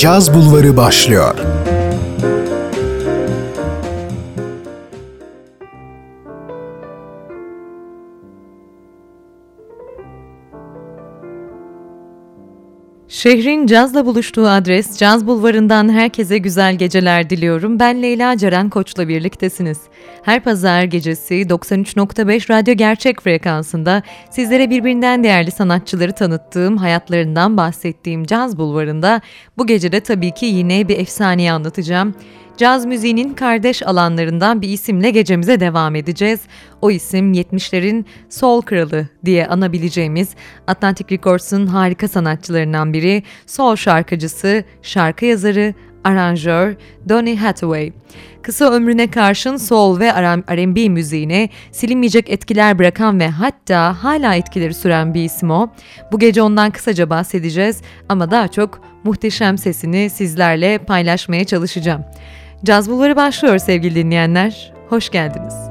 Caz Bulvarı başlıyor. Şehrin cazla buluştuğu adres Caz Bulvarı'ndan herkese güzel geceler diliyorum. Ben Leyla Ceren Koç'la birliktesiniz. Her pazar gecesi 93.5 Radyo Gerçek frekansında sizlere birbirinden değerli sanatçıları tanıttığım, hayatlarından bahsettiğim Caz Bulvarı'nda bu gecede tabii ki yine bir efsaneyi anlatacağım caz müziğinin kardeş alanlarından bir isimle gecemize devam edeceğiz. O isim 70'lerin sol kralı diye anabileceğimiz Atlantic Records'un harika sanatçılarından biri, sol şarkıcısı, şarkı yazarı, aranjör Donny Hathaway. Kısa ömrüne karşın soul ve R&B müziğine silinmeyecek etkiler bırakan ve hatta hala etkileri süren bir isim o. Bu gece ondan kısaca bahsedeceğiz ama daha çok muhteşem sesini sizlerle paylaşmaya çalışacağım. Caz Bulvarı başlıyor sevgili dinleyenler. Hoş geldiniz.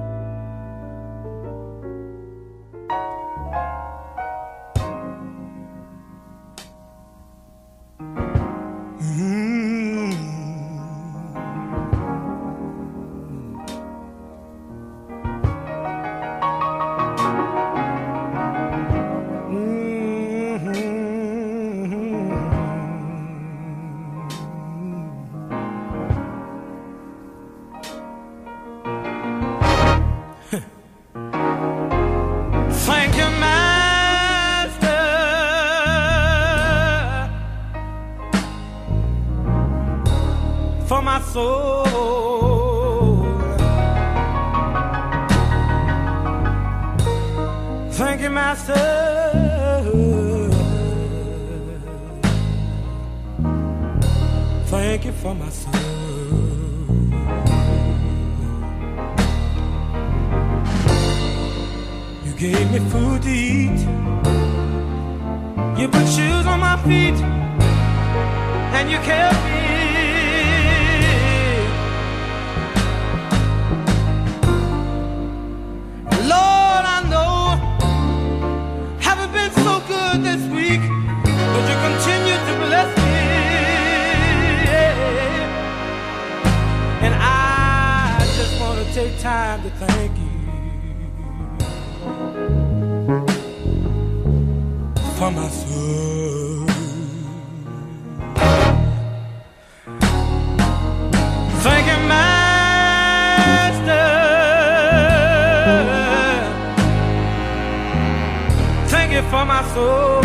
soul.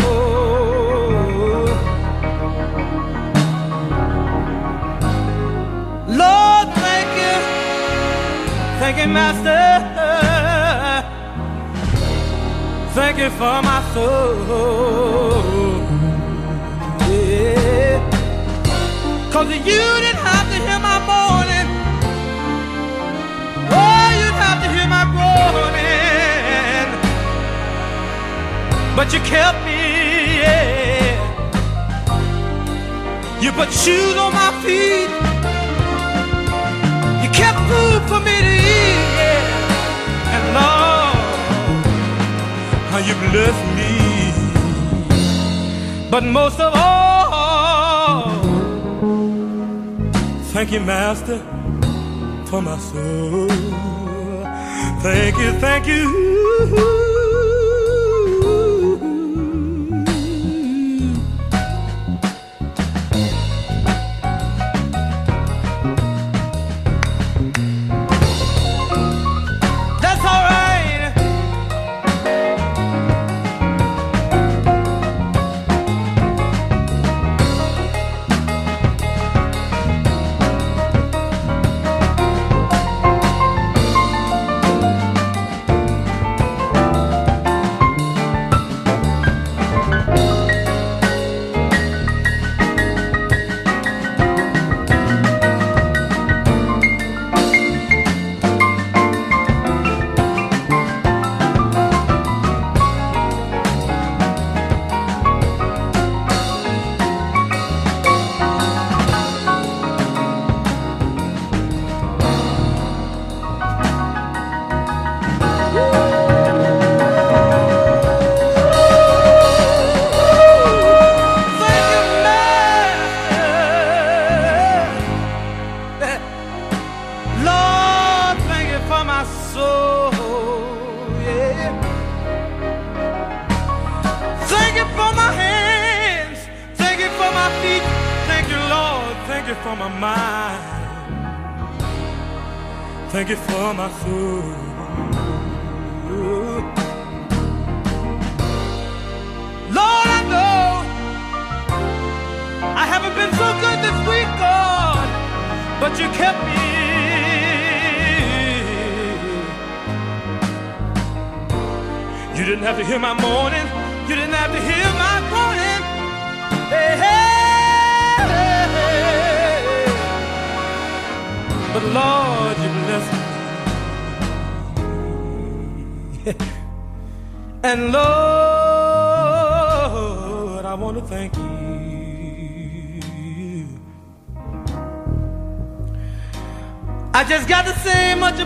Lord, thank you. Thank you, Master. Thank you for my soul. Yeah. Cause you did but you kept me. Yeah. You put shoes on my feet. You kept food for me to eat. Yeah. And Lord, how you blessed me. But most of all, thank you, Master, for my soul. Thank you, thank you.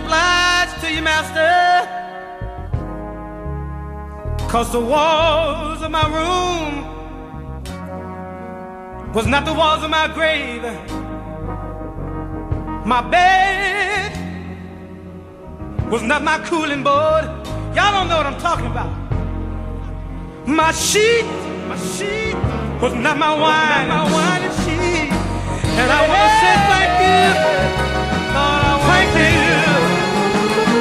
obliged to your master. Cause the walls of my room was not the walls of my grave. My bed was not my cooling board. Y'all don't know what I'm talking about. My sheet, my sheet was not my wine, not my wine and sheet. And I won't like you.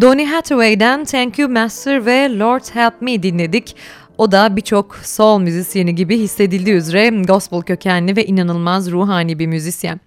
Donny Hathaway'den Thank You Master ve Lord Help Me dinledik. O da birçok soul müzisyeni gibi hissedildiği üzere gospel kökenli ve inanılmaz ruhani bir müzisyen.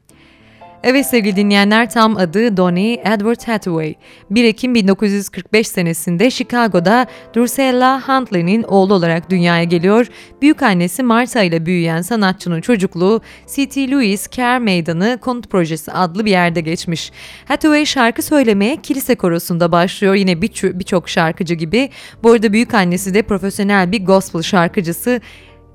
Evet sevgili dinleyenler tam adı Donny Edward Hathaway. 1 Ekim 1945 senesinde Chicago'da Drusilla Huntley'nin oğlu olarak dünyaya geliyor. Büyük annesi Martha ile büyüyen sanatçının çocukluğu C.T. Lewis Care Meydanı Konut Projesi adlı bir yerde geçmiş. Hathaway şarkı söylemeye kilise korosunda başlıyor yine birçok bir şarkıcı gibi. Bu arada büyük annesi de profesyonel bir gospel şarkıcısı.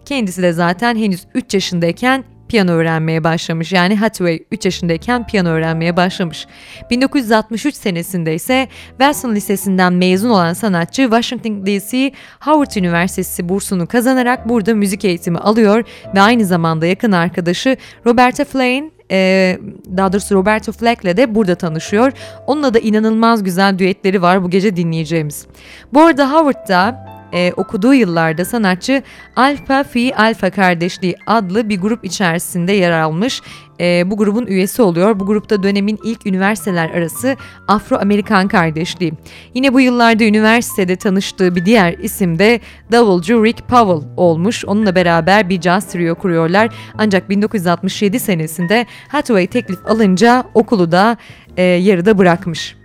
Kendisi de zaten henüz 3 yaşındayken piyano öğrenmeye başlamış. Yani Hathaway 3 yaşındayken piyano öğrenmeye başlamış. 1963 senesinde ise Wilson Lisesi'nden mezun olan sanatçı Washington DC Howard Üniversitesi bursunu kazanarak burada müzik eğitimi alıyor ve aynı zamanda yakın arkadaşı Roberta Flack'in e, daha doğrusu Roberto Flack'le de burada tanışıyor. Onunla da inanılmaz güzel düetleri var bu gece dinleyeceğimiz. Bu arada Howard'da e, okuduğu yıllarda sanatçı Alfa Phi Alfa Kardeşliği adlı bir grup içerisinde yer almış. E, bu grubun üyesi oluyor. Bu grupta dönemin ilk üniversiteler arası Afro-Amerikan kardeşliği. Yine bu yıllarda üniversitede tanıştığı bir diğer isim de davulcu Rick Powell olmuş. Onunla beraber bir jazz trio kuruyorlar. Ancak 1967 senesinde Hathaway teklif alınca okulu da e, yarıda bırakmış.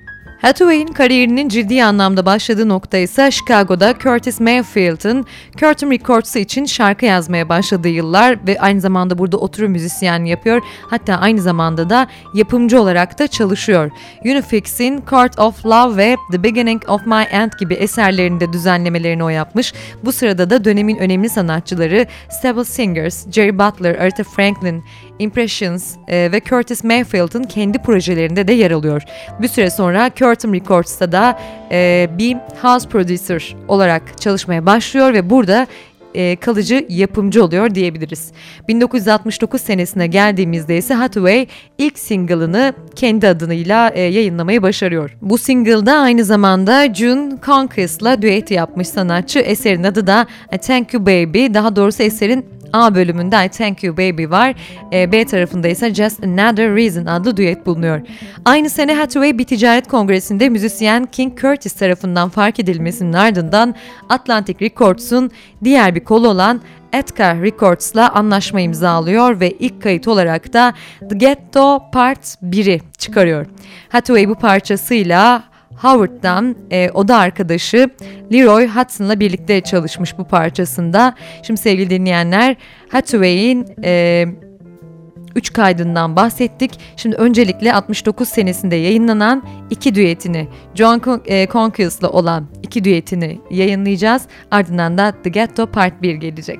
Hathaway'in kariyerinin ciddi anlamda başladığı nokta ise Chicago'da Curtis Mayfield'ın Curtin Records için şarkı yazmaya başladığı yıllar ve aynı zamanda burada oturum müzisyen yapıyor. Hatta aynı zamanda da yapımcı olarak da çalışıyor. Unifix'in Court of Love ve The Beginning of My End gibi eserlerinde düzenlemelerini o yapmış. Bu sırada da dönemin önemli sanatçıları Stable Singers, Jerry Butler, Aretha Franklin, Impressions e, ve Curtis Mayfield'ın kendi projelerinde de yer alıyor. Bir süre sonra Curtin Records'ta da e, bir house producer olarak çalışmaya başlıyor ve burada e, kalıcı yapımcı oluyor diyebiliriz. 1969 senesine geldiğimizde ise Hathaway ilk single'ını kendi adıyla e, yayınlamayı başarıyor. Bu single'da aynı zamanda June Conquest'la düet yapmış sanatçı. Eserin adı da Thank You Baby. Daha doğrusu eserin A bölümünde I Thank You Baby var. E, B tarafında ise Just Another Reason adlı düet bulunuyor. Aynı sene Hathaway bir ticaret kongresinde müzisyen King Curtis tarafından fark edilmesinin ardından Atlantic Records'un diğer bir kolu olan Etka Records'la anlaşma imzalıyor ve ilk kayıt olarak da The Ghetto Part 1'i çıkarıyor. Hathaway bu parçasıyla Howard'dan e, oda arkadaşı Leroy Hudson'la birlikte çalışmış bu parçasında. Şimdi sevgili dinleyenler Hathaway'in e, 3 kaydından bahsettik. Şimdi öncelikle 69 senesinde yayınlanan iki düetini, John Con e, olan iki düetini yayınlayacağız. Ardından da The Ghetto Part 1 gelecek.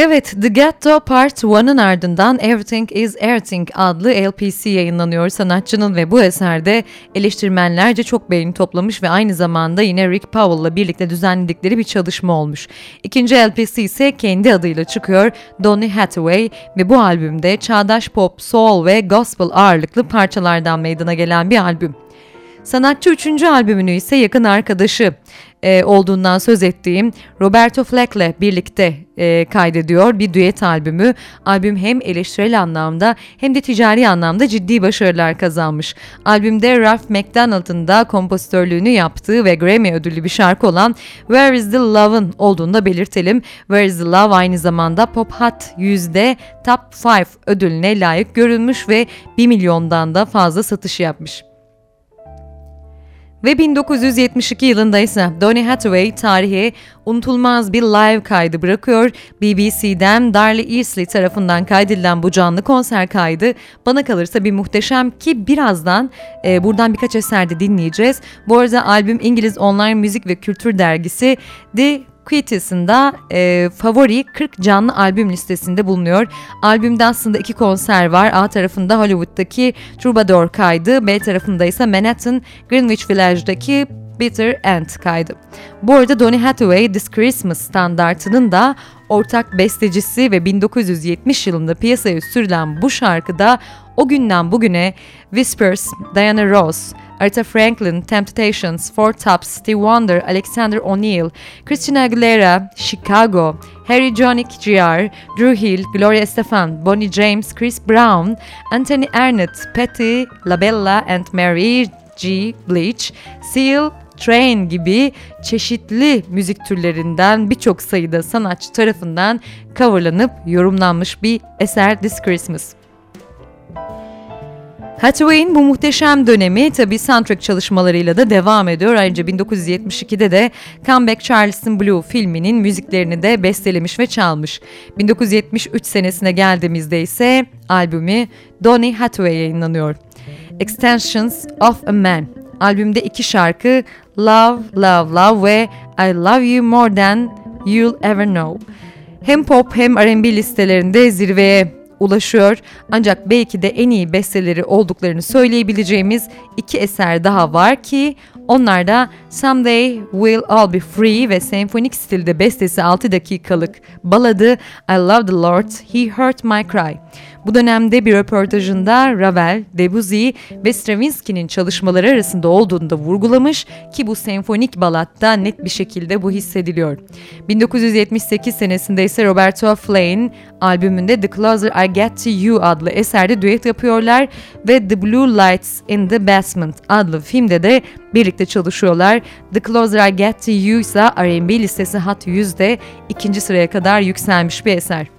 Evet, The Ghetto Part 1'ın ardından Everything is Everything adlı LPC yayınlanıyor sanatçının ve bu eserde eleştirmenlerce çok beğeni toplamış ve aynı zamanda yine Rick Powell'la birlikte düzenledikleri bir çalışma olmuş. İkinci LPC ise kendi adıyla çıkıyor Donny Hathaway ve bu albümde çağdaş pop, soul ve gospel ağırlıklı parçalardan meydana gelen bir albüm. Sanatçı üçüncü albümünü ise yakın arkadaşı e, olduğundan söz ettiğim Roberto Fleck'le birlikte e, kaydediyor bir düet albümü. Albüm hem eleştirel anlamda hem de ticari anlamda ciddi başarılar kazanmış. Albümde Ralph McDonald'ın da kompozitörlüğünü yaptığı ve Grammy ödüllü bir şarkı olan Where is the Love'ın olduğunu da belirtelim. Where is the Love aynı zamanda Pop Hot yüzde Top 5 ödülüne layık görülmüş ve 1 milyondan da fazla satış yapmış. Ve 1972 yılında ise Donny Hathaway tarihe unutulmaz bir live kaydı bırakıyor. BBC'den Darley Easley tarafından kaydedilen bu canlı konser kaydı bana kalırsa bir muhteşem ki birazdan e, buradan birkaç eserde dinleyeceğiz. Bu arada albüm İngiliz online müzik ve kültür dergisi The Quittes'ında e, favori 40 canlı albüm listesinde bulunuyor. Albümde aslında iki konser var. A tarafında Hollywood'daki Troubadour kaydı, B tarafında ise Manhattan Greenwich Village'daki Bitter End kaydı. Bu arada Donny Hathaway This Christmas standartının da ortak bestecisi ve 1970 yılında piyasaya sürülen bu şarkıda o günden bugüne Whispers, Diana Ross, Aretha Franklin, Temptations, Four Tops, Steve Wonder, Alexander O'Neill, Christina Aguilera, Chicago, Harry Jonick Jr., Drew Hill, Gloria Estefan, Bonnie James, Chris Brown, Anthony Arnott, Patty LaBella and Mary G. Bleach, Seal, Train gibi çeşitli müzik türlerinden birçok sayıda sanatçı tarafından coverlanıp yorumlanmış bir eser This Christmas. Hathaway'in bu muhteşem dönemi tabi soundtrack çalışmalarıyla da devam ediyor. Ayrıca 1972'de de Comeback Charleston Blue filminin müziklerini de bestelemiş ve çalmış. 1973 senesine geldiğimizde ise albümü Donny Hathaway yayınlanıyor. Extensions of a Man. Albümde iki şarkı Love, Love, Love ve I Love You More Than You'll Ever Know. Hem pop hem R&B listelerinde zirveye ulaşıyor. Ancak belki de en iyi besteleri olduklarını söyleyebileceğimiz iki eser daha var ki onlar da Someday We'll All Be Free ve senfonik stilde bestesi 6 dakikalık baladı I Love the Lord, He Heard My Cry. Bu dönemde bir röportajında Ravel, Debussy ve Stravinsky'nin çalışmaları arasında olduğunu da vurgulamış ki bu senfonik balatta net bir şekilde bu hissediliyor. 1978 senesinde ise Roberto Flain albümünde The Closer I Get To You adlı eserde düet yapıyorlar ve The Blue Lights in the Basement adlı filmde de birlikte çalışıyorlar. The Closer I Get To You ise R&B listesi Hot 100'de ikinci sıraya kadar yükselmiş bir eser.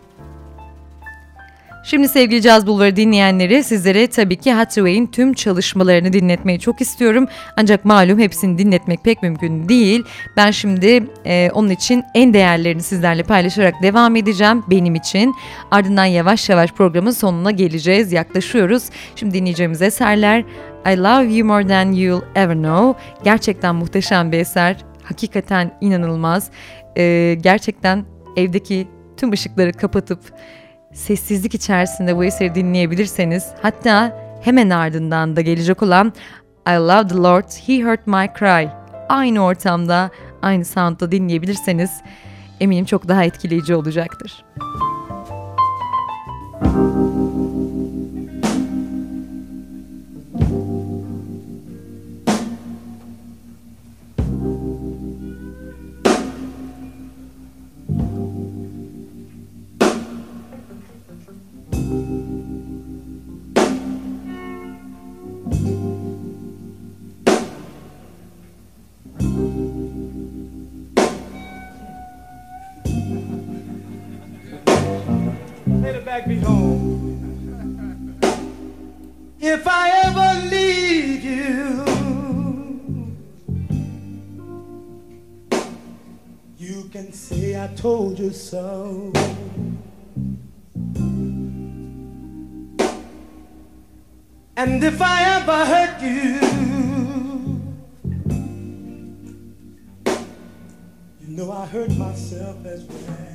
Şimdi sevgili Caz Bulvarı dinleyenleri sizlere tabii ki Hathaway'in tüm çalışmalarını dinletmeyi çok istiyorum. Ancak malum hepsini dinletmek pek mümkün değil. Ben şimdi e, onun için en değerlerini sizlerle paylaşarak devam edeceğim benim için. Ardından yavaş yavaş programın sonuna geleceğiz, yaklaşıyoruz. Şimdi dinleyeceğimiz eserler I Love You More Than You'll Ever Know. Gerçekten muhteşem bir eser. Hakikaten inanılmaz. E, gerçekten evdeki tüm ışıkları kapatıp sessizlik içerisinde bu eseri dinleyebilirseniz hatta hemen ardından da gelecek olan I Love the Lord, He Heard My Cry aynı ortamda, aynı soundda dinleyebilirseniz eminim çok daha etkileyici olacaktır. If I told you so. And if I ever hurt you, you know I hurt myself as well.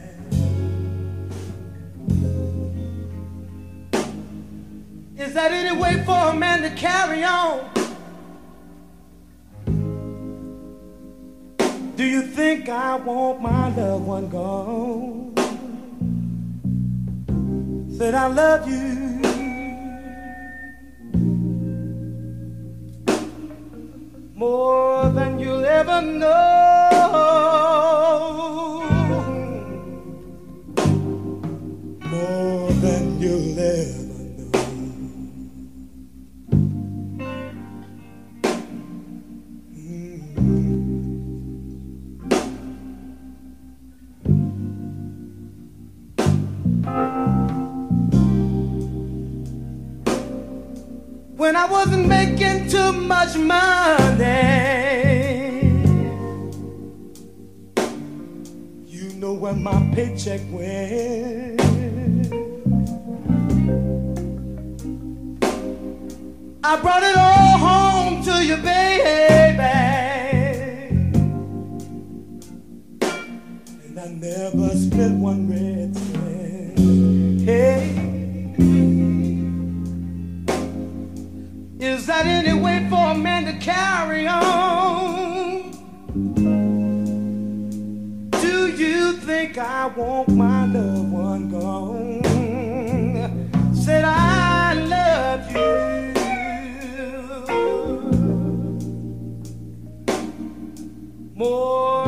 Is that any way for a man to carry on? Do you think I want my loved one gone? Said I love you. More than you'll ever know. I wasn't making too much money. You know where my paycheck went. I brought it all home to you, baby. And I never spent one red. Is that any way for a man to carry on? Do you think I want my loved one gone? Said I love you more.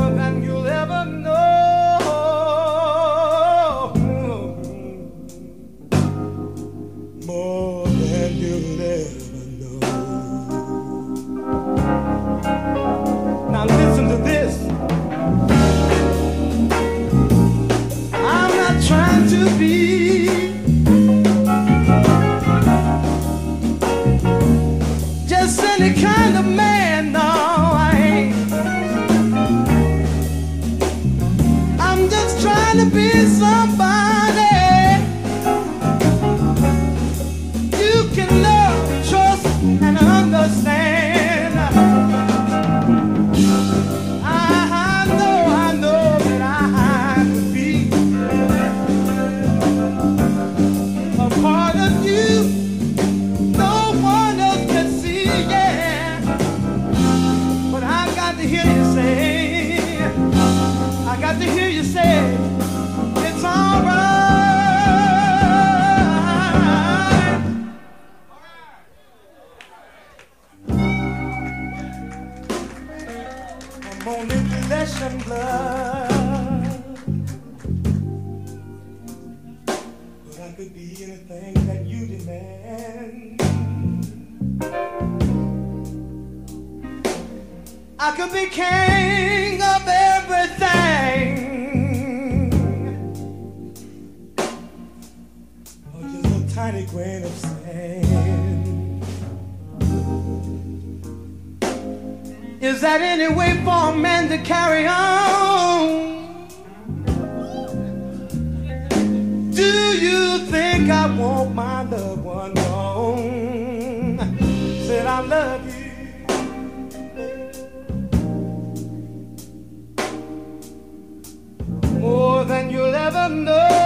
I love you. More than you'll ever know.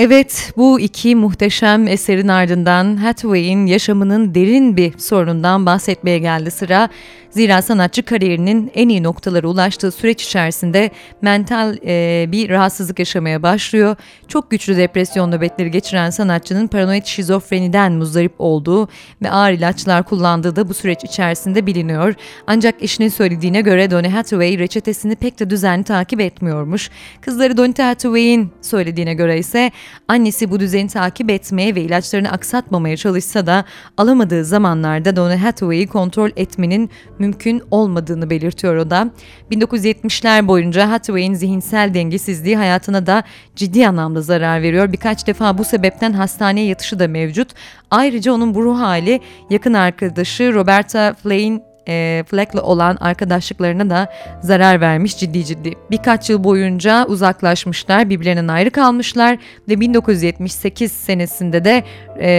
Evet, bu iki muhteşem eserin ardından Hathaway'in yaşamının derin bir sorunundan bahsetmeye geldi sıra. Zira sanatçı kariyerinin en iyi noktalara ulaştığı süreç içerisinde mental e, bir rahatsızlık yaşamaya başlıyor. Çok güçlü depresyon nöbetleri geçiren sanatçının paranoid şizofreniden muzdarip olduğu ve ağır ilaçlar kullandığı da bu süreç içerisinde biliniyor. Ancak eşinin söylediğine göre Donny Hathaway reçetesini pek de düzenli takip etmiyormuş. Kızları Donny Hathaway'in söylediğine göre ise annesi bu düzeni takip etmeye ve ilaçlarını aksatmamaya çalışsa da alamadığı zamanlarda Donny Hathaway'i kontrol etmenin mümkün olmadığını belirtiyor o da. 1970'ler boyunca Hathaway'in zihinsel dengesizliği hayatına da ciddi anlamda zarar veriyor. Birkaç defa bu sebepten hastaneye yatışı da mevcut. Ayrıca onun bu ruh hali yakın arkadaşı Roberta Flain e, Fleck'le olan arkadaşlıklarına da zarar vermiş ciddi ciddi. Birkaç yıl boyunca uzaklaşmışlar, birbirlerinden ayrı kalmışlar ve 1978 senesinde de e,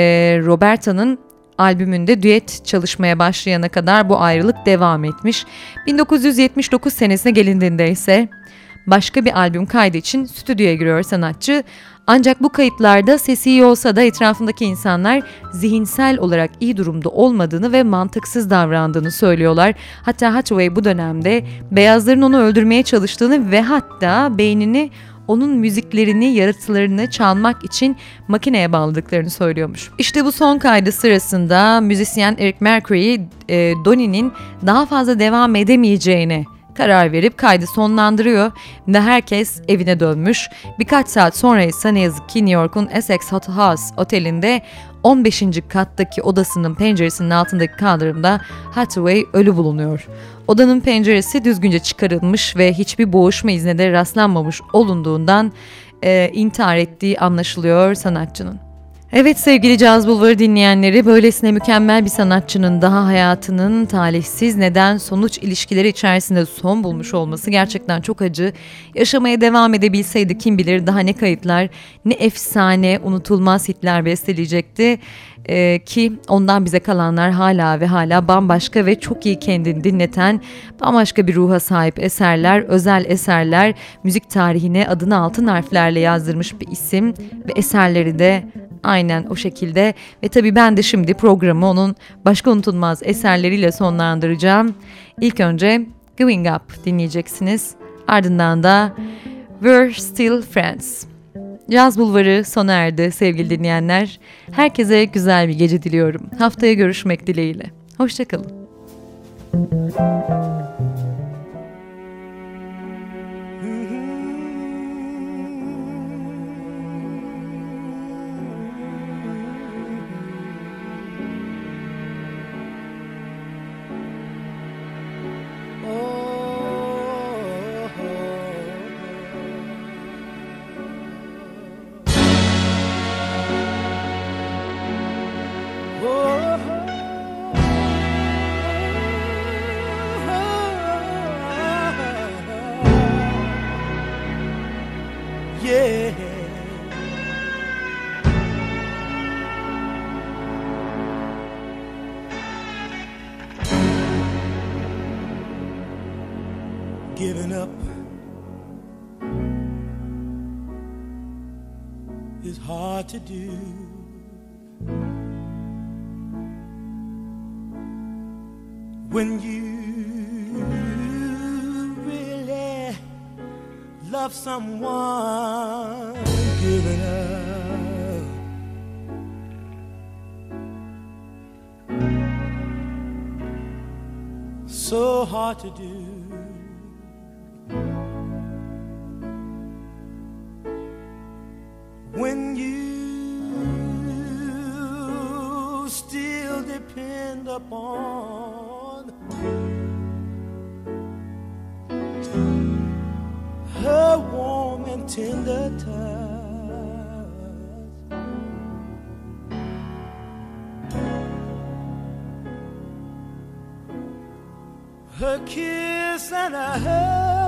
Roberta'nın albümünde düet çalışmaya başlayana kadar bu ayrılık devam etmiş. 1979 senesine gelindiğinde ise başka bir albüm kaydı için stüdyoya giriyor sanatçı. Ancak bu kayıtlarda sesi iyi olsa da etrafındaki insanlar zihinsel olarak iyi durumda olmadığını ve mantıksız davrandığını söylüyorlar. Hatta Hathaway bu dönemde beyazların onu öldürmeye çalıştığını ve hatta beynini onun müziklerini, yaratılarını çalmak için makineye bağladıklarını söylüyormuş. İşte bu son kaydı sırasında müzisyen Eric Mercury, e, Donnie'nin daha fazla devam edemeyeceğini karar verip kaydı sonlandırıyor ve herkes evine dönmüş. Birkaç saat sonra ise ne yazık ki New York'un Essex Hot House otelinde 15. kattaki odasının penceresinin altındaki kaldırımda Hathaway ölü bulunuyor. Odanın penceresi düzgünce çıkarılmış ve hiçbir boğuşma izne de rastlanmamış olunduğundan e, intihar ettiği anlaşılıyor sanatçının. Evet sevgili Caz Bulvarı dinleyenleri böylesine mükemmel bir sanatçının daha hayatının talihsiz neden sonuç ilişkileri içerisinde son bulmuş olması gerçekten çok acı. Yaşamaya devam edebilseydi kim bilir daha ne kayıtlar ne efsane unutulmaz hitler besteleyecekti. Ee, ki ondan bize kalanlar hala ve hala bambaşka ve çok iyi kendini dinleten bambaşka bir ruha sahip eserler, özel eserler, müzik tarihine adını altın harflerle yazdırmış bir isim ve eserleri de Aynen o şekilde ve tabii ben de şimdi programı onun başka unutulmaz eserleriyle sonlandıracağım. İlk önce Going Up dinleyeceksiniz. Ardından da We're Still Friends. Caz Bulvarı sona erdi sevgili dinleyenler. Herkese güzel bir gece diliyorum. Haftaya görüşmek dileğiyle. Hoşçakalın. To do. When you really love someone, giving up so hard to do. Her kiss and her, her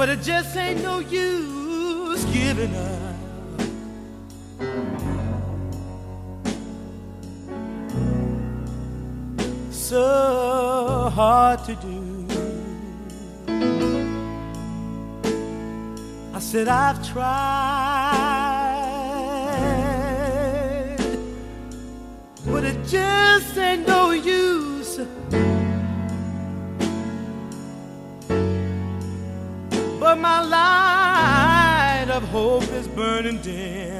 But it just ain't no use giving up. So hard to do. I said, I've tried, but it just ain't no use. hope is burning dim.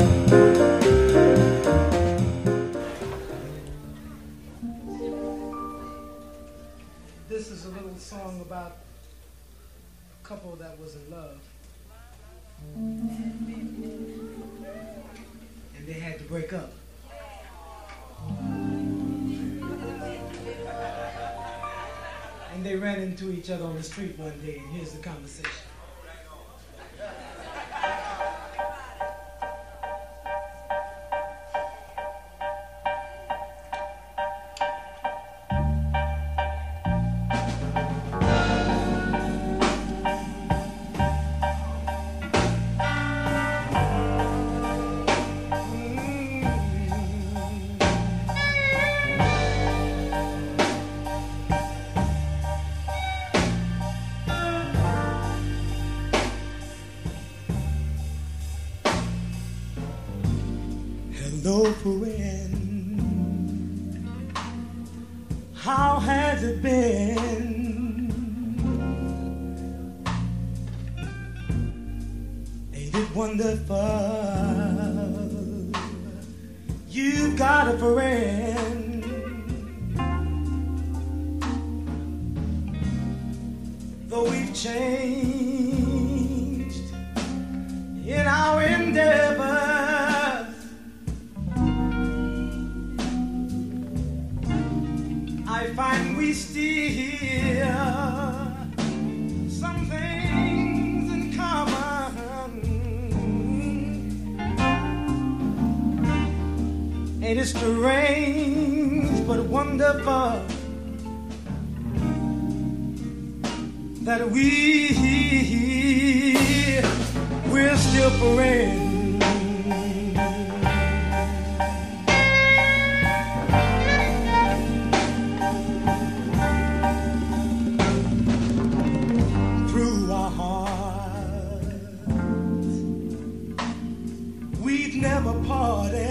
party.